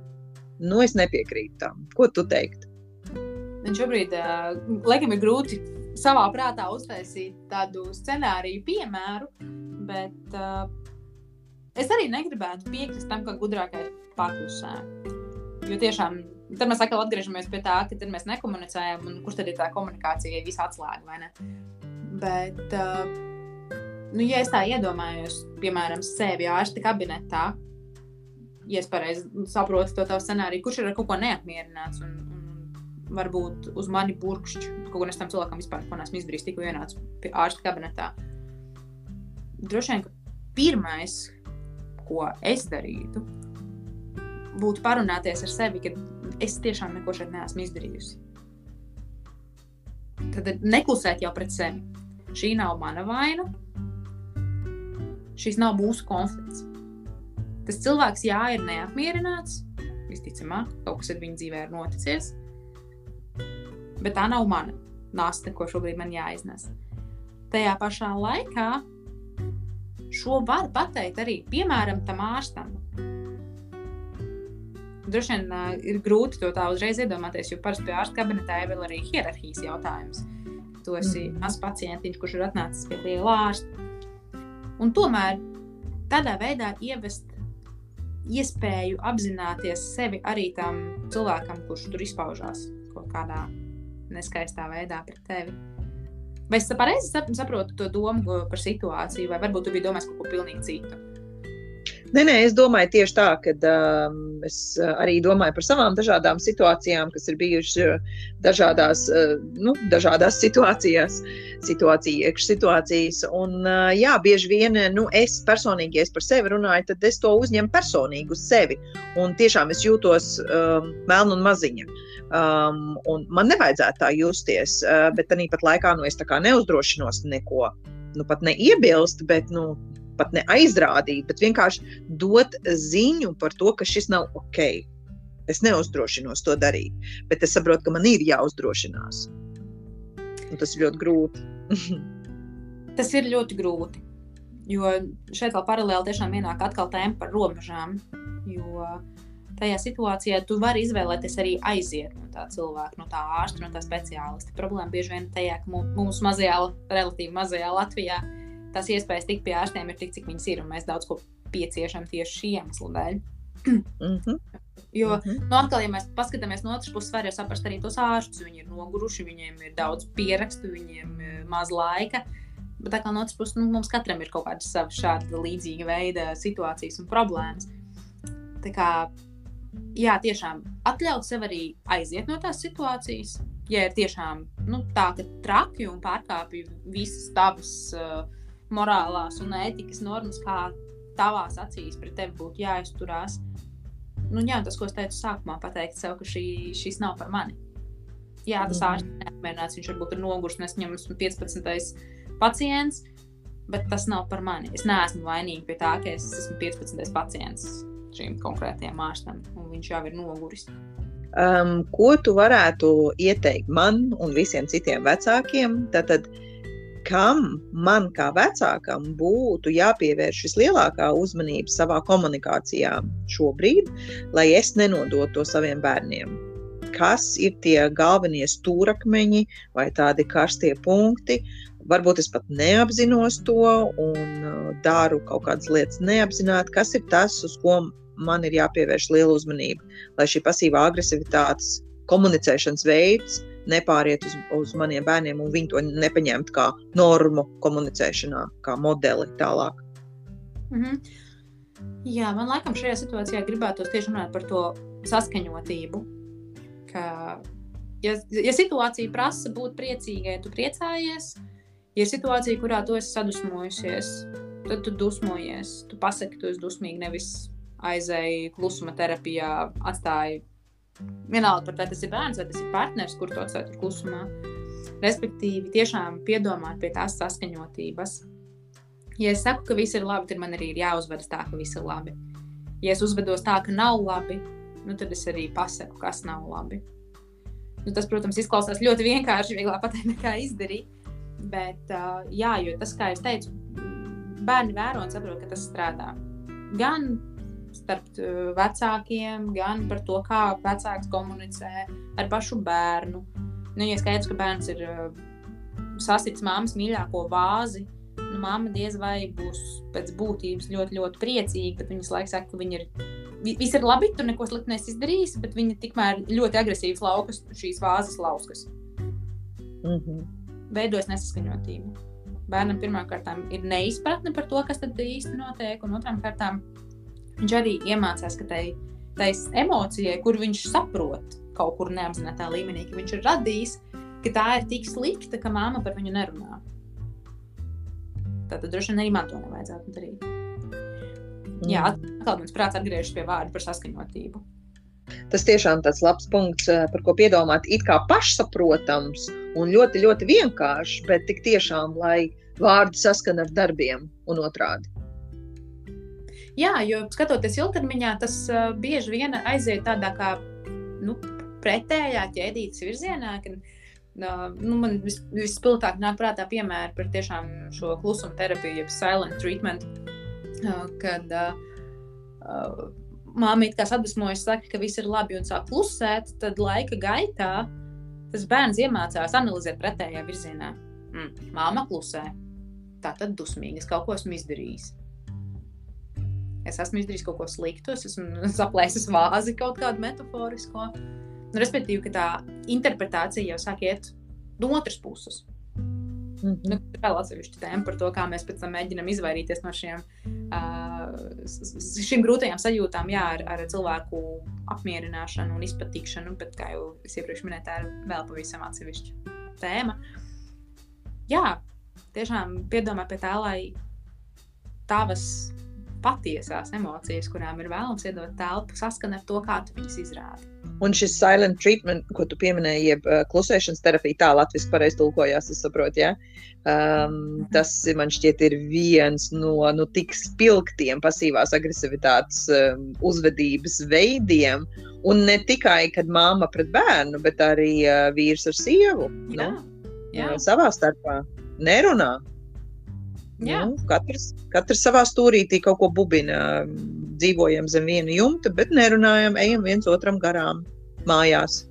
nu es nepiekrītu tam. Ko tu teiktu? Man šobrīd, uh, laikam, ir grūti savā prātā uztaisīt tādu scenāriju, piemēru, bet uh, es arī negribētu piekrist tam, ka gudrākais paklusē. Jo tiešām Tad mēs atkal atgriežamies pie tā, ka mēs nekomunicējam, un kurš tad ir tā komunikācija, ja viss atslēga. Bet, uh, nu, ja es tā iedomājos, piemēram, sevi ārsta kabinetā, ja es pareizi saprotu to tavu scenāriju, kurš ir ar kaut ko neapmierināts un, un varbūt uz mani burkšķi, kaut ko es tam cilvēkam vispār neesmu izdarījis, tikko ienācu pie ārsta kabinetā. Droši vien, ka pirmais, ko es darītu, būtu parunāties ar sevi, ka es tiešām neko šeit neesmu izdarījusi. Tad neklusēt jau pret sevi. Šī nav mana vaina. Šis nav mūsu konflikts. Tas cilvēks, jā, ir neapmierināts. Visticamāk, kaut kas ar viņu dzīvē ir noticis. Bet tā nav mana nasta, ko šobrīd man jāiznes. Tajā pašā laikā šo var pateikt arī, piemēram, tam ārstam, Droši vien uh, ir grūti to tā uzreiz iedomāties, jo parasti pie ārsta kabinetā ir vēl arī hierarhijas jautājums. Tu esi mm. mazs pacientiņš, kurš ir atnācis pie liela ārsta. Un tomēr tādā veidā ievest iespēju apzināties sevi arī tam cilvēkam, kurš tur izpaužās kaut kādā neskaistā veidā pret tevi. Vai es pareizi saprotu to domu par situāciju, vai varbūt tu biji domājis kaut ko pilnīgi citu? Nē, nē, es domāju tieši tā, ka um, es arī domāju par savām dažādām situācijām, kas ir bijušas dažādās, uh, nu, dažādās situācijās, situācija, iekšsituācijas. Un, uh, jā, bieži vien nu, es personīgi, ja es par sevi runāju, tad es to uzņemu personīgi uz sevi. Un tiešām es jūtos um, melna un maziņa. Um, un man nevajadzētu tā justies, uh, bet tāpat laikā nu, es neuzdrošinos neko. Nu, pat neiebilst, bet nu, pat ne aizrādīt, bet vienkārši dot ziņu par to, ka šis nav ok. Es neuzdrošinos to darīt, bet es saprotu, ka man ir jāuzdrošinās. Un tas ir ļoti grūti. tas ir ļoti grūti. Jo šeit vēl paralēli tiešām ienāk atkal tēma par robežām. Jo tajā situācijā tu vari izvēlēties arī aiziet no tā cilvēka, no tā ārsta, no tā speciālista. Problēma bieži vien tajā, ka mums mazajā, relatīvi mazajā Latvijā tās iespējas tikt pie ārstiem ir tik, cik viņas ir, un mēs daudz ko pieciešam tieši šī iemesla dēļ. Mm -hmm. Jo, mm -hmm. nu, atkal, ja mēs paskatāmies no otras puses, var jau saprast arī tos ārstus. Viņi ir noguruši, viņiem ir daudz pierakstu, viņiem ir maz laika. Bet tā kā no otras puses, nu, mums katram ir kaut kāda sava šāda līdzīga veida situācijas un problēmas. Tā kā, jā, tiešām atļaut sev arī aiziet no tās situācijas. Ja ir tiešām nu, tā, ka traki un pārkāpj visas tavas uh, morālās un ētikas normas, kā tavās acīs pret tevi būtu jāizturās. Nu, jā, tas, ko es teicu sākumā, pateikt sev, ka šī, šis nav par mani. Jā, tas mm. ārsts neapmierināts, viņš varbūt ir noguris, un es viņam esmu 15. pacients, bet tas nav par mani. Es neesmu vainīga pie tā, ka es esmu 15. pacients šim konkrētajam ārstam, un viņš jau ir noguris. Um, ko tu varētu ieteikt man un visiem citiem vecākiem? Tātad, uh, kam man kā vecākam būtu jāpievērš vislielākā uzmanība savā komunikācijā šobrīd, lai es nenodotu to saviem bērniem. Kas ir tie galvenie stūrakmeņi vai tādi karstie punkti? Varbūt es pat neapzinos to un uh, daru kaut kādas lietas neapzināti. Kas ir tas, uz ko man ir jāpievērš liela uzmanība, lai šī pasīvā agresivitātes komunicēšanas veids nepāriet uz, uz maniem bērniem, un viņi to nepaņemt kā normu komunicēšanā, kā modeli tālāk. Mm -hmm. Jā, man laikam šajā situācijā gribētos tieši runāt par to saskaņotību. Ka, ja, ja situācija prasa būt priecīgai, tu priecājies. Ja ir situācija, kurā tu esi sadusmojusies, tad tu dusmojies. Tu pasaki, tu esi dusmīgi, nevis aizēji klusuma terapijā, atstāji Vienalga, vai tas ir bērns vai tas ir partneris, kur to atstāj klusumā. Respektīvi, tiešām piedomāt pie tās saskaņotības. Ja es saku, ka viss ir labi, tad man arī ir jāuzvedas tā, ka viss ir labi. Ja es uzvedos tā, ka nav labi, nu, tad es arī pasaku, kas nav labi. Nu, tas, protams, izklausās ļoti vienkārši, vieglāk pateikt, nekā izdarīt. Bet, uh, jā, jo tas, kā jau teicu, bērni vēro un saprot, ka tas strādā. Gan starp vecākiem, gan par to, kā vecāks komunicē ar pašu bērnu. Nu, ja skaidrs, ka bērns ir sasits mammas mīļāko vāzi, nu, mamma diez vai būs pēc būtības ļoti, ļoti priecīga, bet viņas laiks saka, ka viņa ir. Viss ir labi, tur neko sliktu neizdarījis, bet viņa tikmēr ļoti agresīvas laukas, šīs vāzes lauskas. Mm -hmm. Veidojas nesaskaņotība. Bērnam pirmkārt ir neizpratne par to, kas tad īsti notiek, un otrām kārtām viņš arī iemācās, ka tai, tai emocijai, kur viņš saprot kaut kur neapzinātajā līmenī, ka viņš ir radījis, ka tā ir tik slikta, ka māma par viņu nerunā. Tad droši vien arī man to nevajadzētu darīt. Mm. Jā, atkal mans prāts atgriežas pie vārda par saskaņotību. Tas tiešām tāds labs punkts, eh, par ko piedomāt. It kā pašsaprotams un ļoti, ļoti vienkāršs, bet tik tiešām, lai vārdi saskan ar darbiem un otrādi. Jā, jo skatoties ilgtermiņā, tas uh, bieži vien aiziet tādā kā nu, pretējā ķēdītas virzienā. Kad, uh, nu, man vis, vispilgtāk nāk prātā piemēri par tiešām šo klusuma terapiju, jeb silent treatment, uh, kad uh, uh, māma it kā sadusmojas, saka, ka viss ir labi un sāk klusēt, tad laika gaitā tas bērns iemācās analizēt pretējā virzienā. Mm, māma klusē, tā tad dusmīga, es kaut ko esmu izdarījis es esmu izdarījis kaut ko sliktu, es esmu saplēsis vāzi kaut kādu metaforisko. Nu, respektīvi, ka tā interpretācija jau sāk iet no otras puses. Mm -hmm. nu, vēl atsevišķi tēma par to, kā mēs pēc tam mēģinām izvairīties no šiem, uh, šīm grūtajām sajūtām, jā, ar, ar cilvēku apmierināšanu un izpatikšanu, bet, kā jau es iepriekš minēju, tā ir vēl pavisam atsevišķa tēma. Jā, tiešām piedomā pie tā, lai tavas patiesās emocijas, kurām ir vēlams iedot telpu, saskana ar to, kā tu viņas izrādi. Un šis silent treatment, ko tu pieminēji, jeb uh, klusēšanas terapija, tā latviešu pareizi tulkojās, es saprotu, ja? um, tas man šķiet ir viens no nu, tik spilgtiem pasīvās agresivitātes um, uzvedības veidiem. Un ne tikai, kad māma pret bērnu, bet arī uh, vīrs ar sievu. Jā, nu, jā. Savā starpā nerunā. Nu, katrs, katrs savā stūrītī kaut ko bubina. Dzīvojam zem viena jumta, bet nerunājam, ejam viens otram garām mājās.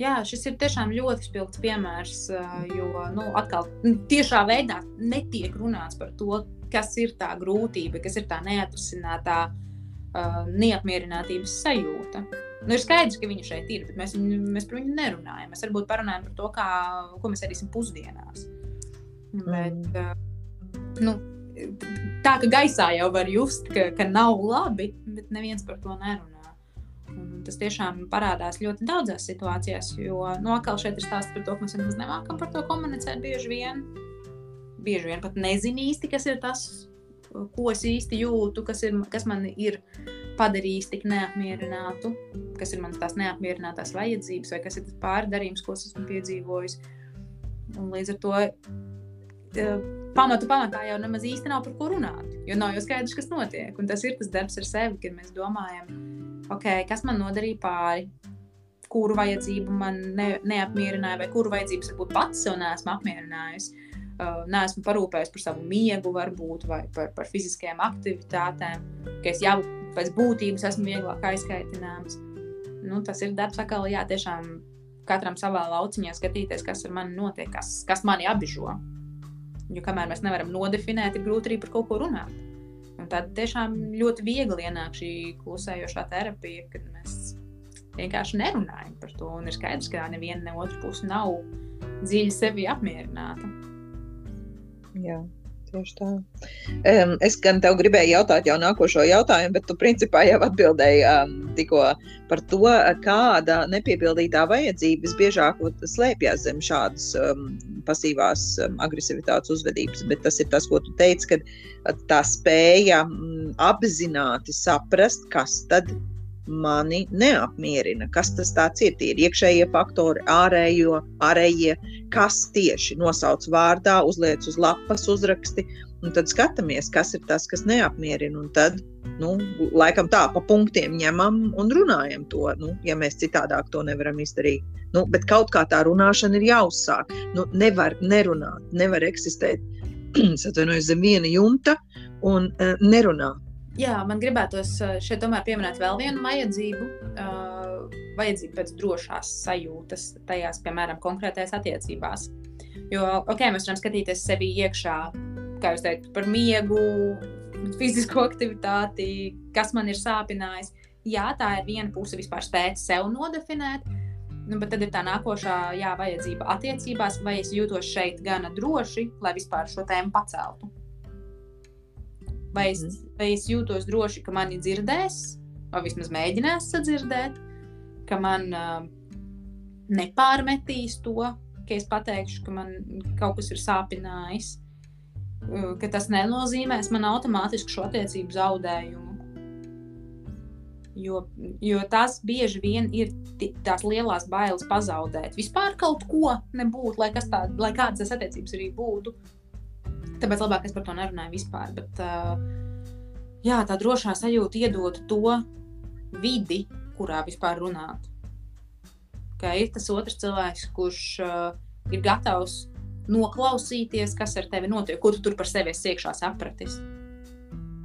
Jā, šis ir tiešām ļoti spilgts piemērs, jo nu, atkal tiešā veidā netiek runāts par to, kas ir tā grūtība, kas ir tā neatrisinātā uh, neapmierinātības sajūta. Nu, ir skaidrs, ka viņa šeit ir, bet mēs, viņu, mēs par viņu nerunājam. Mēs varbūt parunājam par to, kā, ko mēs ēdīsim pusdienās. Bet, mm. Nu, tā ka gaisā jau var just, ka, ka nav labi, bet neviens par to nerunā. Un tas tiešām parādās ļoti daudzās situācijās, jo nu, atkal šeit ir stāsts par to, ka mēs nemaz nemākam par to komunicēt bieži vien. Bieži vien pat nezinu īsti, kas ir tas, ko es īsti jūtu, kas, ir, kas man ir padarījis tik neapmierinātu, kas ir manas tās neapmierinātās vajadzības, vai kas ir tas pārdarījums, ko esmu piedzīvojis. Un līdz ar to pamatu pamatā jau nemaz īsti nav par ko runāt. Jo nav jau skaidrs, kas notiek. Un tas ir tas darbs ar sevi, kad mēs domājam, okay, kas man nodarīja pāri, kuru vajadzību man ne, neapmierināja, vai kuru vajadzības varbūt pats sev neesmu apmierinājusi. Uh, neesmu parūpējis par savu miegu, varbūt, vai par, par fiziskajām aktivitātēm, ka es jau pēc būtības esmu vieglāk aizkaitināms. Nu, tas ir darbs, atkal, jā, tiešām katram savā lauciņā skatīties, kas ar mani notiek, kas, kas mani apbižo. Jo kamēr mēs nevaram nodefinēt, ir grūti arī par kaut ko runāt. Un tad tiešām ļoti viegli ienāk šī klusējošā terapija, kad mēs vienkārši nerunājam par to. Un ir skaidrs, ka neviena ne otra puse nav dziļi sevi apmierināta. Jā. Tieši tā. Um, es gan tev gribēju jautāt jau nākošo jautājumu, bet tu principā jau atbildēji um, tikko par to, kāda nepiepildītā vajadzība visbiežāk slēpjas zem šādas um, pasīvās um, agresivitātes uzvedības. Bet tas ir tas, ko tu teici, ka tā spēja um, apzināti saprast, kas tad ir mani neapmierina. Kas tas ir? Tie ir iekšējie faktori, ārējo, ārējie, kas tieši nosauc vārdā, uzliek uz lapas, uzraksti. Un tad skatāmies, kas ir tas, kas neapmierina. Un tad, nu, laikam tā, pa punktiem ņemam un runājam to, nu, ja mēs citādāk to nevaram izdarīt. Nu, bet kaut kā tā runāšana ir jāuzsāk. Nu, nevar nerunāt, nevar eksistēt atvainojos, zem viena jumta un uh, nerunāt. Jā, man gribētos eh, šeit tomēr pieminēt vēl vienu vajadzību. Uh, vajadzību pēc drošās sajūtas tajās, piemēram, konkrētajās attiecībās. Jo, ok, mēs varam skatīties sevi iekšā, kā jūs teicat, par miegu, fizisko aktivitāti, kas man ir sāpinājis. Jā, tā ir viena puse vispār spēt sev nodefinēt, nu, bet tad ir tā nākošā jā, vajadzība attiecībās, vai es jūtos šeit gana droši, lai vispār šo tēmu paceltu. Vai es, mm. vai es jūtos droši, ka mani dzirdēs, vai vismaz mēģinās sadzirdēt, ka man uh, nepārmetīs to, ka es pateikšu, ka man kaut kas ir sāpinājis. Uh, ka tas nenozīmēs man automātiski šo attiecību zaudējumu. Jo, jo tas bieži vien ir tās lielās bailes pazaudēt. Vispār kaut ko nebūtu, lai, tā, lai kādas tas attiecības arī būtu. Tāpēc labāk es par to nerunāju vispār. Bet, uh, jā, tā drošā sajūta iedod to vidi, kurā vispār runāt. Ka ir tas otrs cilvēks, kurš uh, ir gatavs noklausīties, kas ar tevi notiek, ko tu tur par sevi iekšā sapratis.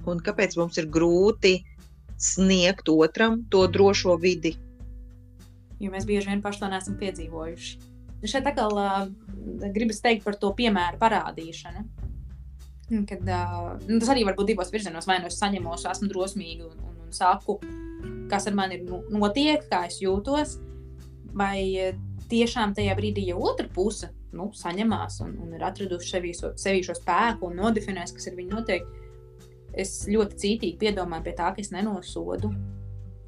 Un kāpēc mums ir grūti sniegt otram to drošo vidi? Jo mēs bieži vien paši to neesam piedzīvojuši. Šeit atkal uh, gribas teikt par to piemēru parādīšanu. Kad, uh, nu, tas arī var būt divos virzienos. Vai nu es saņemu, esmu drosmīga un, un, un saku, kas ar mani ir notiek, kā es jūtos. vai tiešām tajā brīdī, ja otra puse nu, saņemās un, un ir atradusi sevī, sevī šo spēku un nodefinēs, kas ir viņa noteikti, es ļoti cītīgi piedomāju pie tā, ka es nenosodu.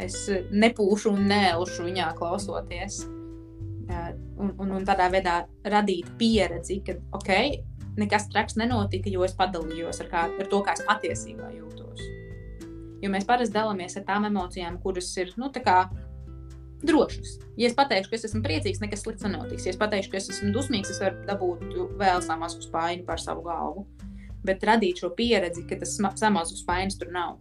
Es nepūšu un neelšu viņā klausoties. Un, un, un tādā veidā radīt pieredzi, ka, ok, nekas traks nenotika, jo es padalījos ar, kā, ar to, kā es patiesībā jūtos. Jo mēs parasti dalāmies ar tām emocijām, kuras ir nu, drošas. Ja es pateikšu, ka es esmu priecīgs, nekas slikts nenotiks. Ja es pateikšu, ka es esmu dusmīgs, es varu dabūt vēl samazu spaiņu par savu galvu. Bet radīt šo pieredzi, ka tas samazu spaiņas tur nav.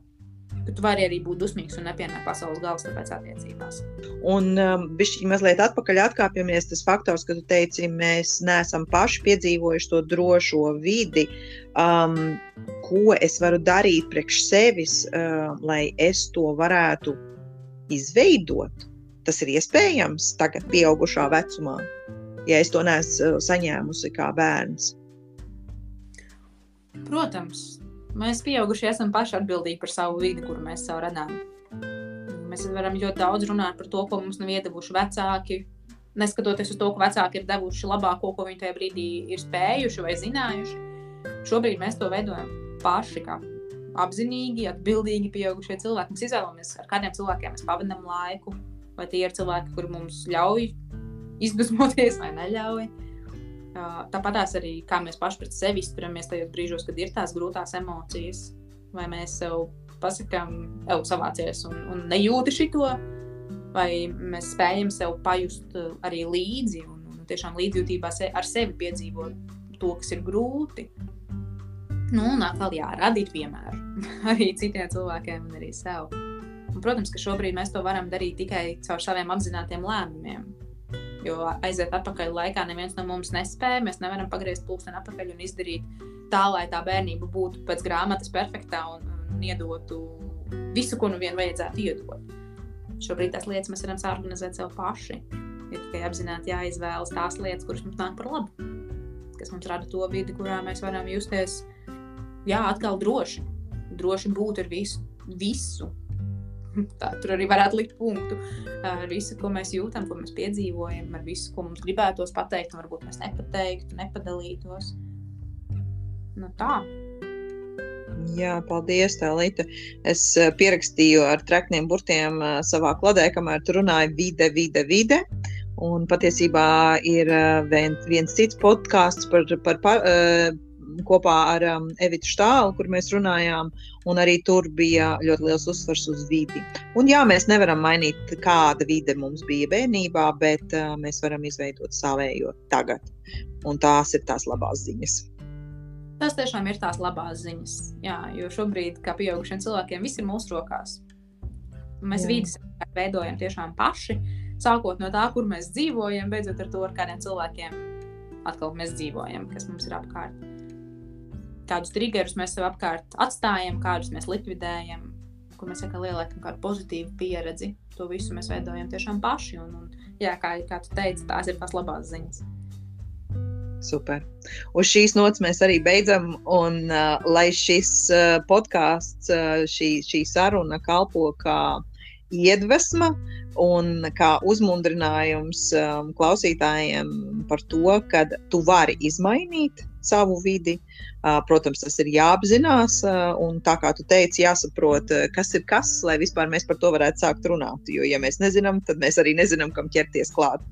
Ka tu vari arī būt dusmīgs un nepienākt pasaules galvas tāpēc attiecībās. Un um, bišķi mazliet atpakaļ atkāpjamies tas faktors, ka tu teici, mēs neesam paši piedzīvojuši to drošo vidi. Um, ko es varu darīt priekš sevis, uh, lai es to varētu izveidot? tas ir iespējams tagad, pieaugušā vecumā, ja es to neesmu uh, saņēmusi kā bērns. Protams, mēs pieaugušie esam paši atbildīgi par savu vidi, kuru mēs sev radām. Mēs varam ļoti daudz runāt par to, ko mums nav iedevuši vecāki. Neskatoties uz to, ka vecāki ir devuši labāko, ko viņi tajā brīdī ir spējuši vai zinājuši, šobrīd mēs to veidojam paši, kā apzinīgi, atbildīgi pieaugušie cilvēki. Mēs izvēlamies, ar kādiem cilvēkiem mēs pavadām laiku, vai tie ir cilvēki, kuri mums ļauj izdusmoties vai neļauj. Tāpat arī kā mēs paši pret sevi izturamies tajos brīžos, kad ir tās grūtās emocijas, vai mēs sev pasakām, ej, savācies un, un nejūti šito, vai mēs spējam sev pajust arī līdzi un, un tiešām līdzjūtībā se, ar sevi piedzīvot to, kas ir grūti. Nu, un atkal, jā, radīt piemēru arī citiem cilvēkiem un arī sev. Un, protams, ka šobrīd mēs to varam darīt tikai caur saviem apzinātajiem lēmumiem. Jo aiziet atpakaļ laikā, neviens no mums nespēja. Mēs nevaram pagriezt pulksteni atpakaļ un izdarīt tā, lai tā bērnība būtu pēc grāmatas perfektā un, un iedotu visu, ko nu vien vajadzētu iedot. Šobrīd tās lietas mēs varam organizēt sev paši. Ir tikai apzināti jāizvēlas tās lietas, kuras mums nāk par labu, kas mums rada to vidi, kurā mēs varam justies jā, atkal droši. Droši būt ar visu, visu Tā, tur arī varētu likt punktu ar visu, ko mēs jūtam, ko mēs piedzīvojam, ar visu, ko mums gribētos pateikt, un varbūt mēs nepateiktu, nepadalītos. Nu, tā. Jā, paldies, Tēlīte. Es pierakstīju ar trekniem burtiem savā kladē, kamēr tu runāji vide, vide, vide. Un patiesībā ir viens cits podkāsts par, par, par kopā ar um, Evitu Štālu, kur mēs runājām, un arī tur bija ļoti liels uzsvars uz vidi. Un jā, mēs nevaram mainīt, kāda vide mums bija bērnībā, bet uh, mēs varam izveidot savējo tagad. Un tās ir tās labās ziņas. Tas tiešām ir tās labās ziņas. Jā, jo šobrīd, kā pieaugušiem cilvēkiem, viss ir mūsu rokās. Mēs vīdes veidojam tiešām paši, sākot no tā, kur mēs dzīvojam, beidzot ar to, ar kādiem cilvēkiem atkal mēs dzīvojam, kas mums ir apkārt kādus triggerus mēs sev apkārt atstājam, kādus mēs likvidējam, kur mēs sakām, lielākam kādu pozitīvu pieredzi. To visu mēs veidojam tiešām paši. Un, un, jā, kā, kā tu teici, tās ir tās labās ziņas. Super. Uz šīs nots mēs arī beidzam. Un, uh, lai šis uh, podkāsts, uh, šī, šī saruna kalpo kā iedvesma un kā uzmundrinājums um, klausītājiem par to, ka tu vari izmainīt savu vidi, Protams, tas ir jāapzinās, un tā kā tu teici, jāsaprot, kas ir kas, lai vispār mēs par to varētu sākt runāt. Jo, ja mēs nezinām, tad mēs arī nezinām, kam ķerties klāt.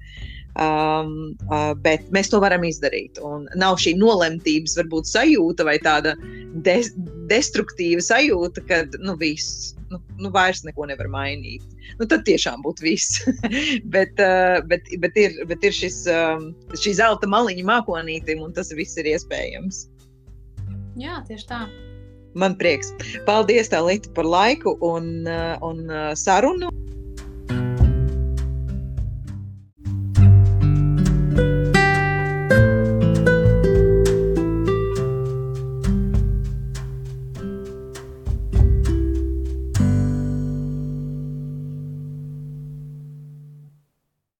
Um, uh, bet mēs to varam izdarīt. Un nav šī nolemtības, varbūt sajūta vai tāda de destruktīva sajūta, ka nu, viss, nu, nu, vairs neko nevar mainīt. Nu, tad tiešām būtu viss. bet, uh, bet, bet, ir, bet ir šis, um, šī zelta maliņa mākonītim, un tas viss ir iespējams. Jā, tieši tā. Man prieks. Paldies, Lita, par laiku un, uh, un uh, sarunu.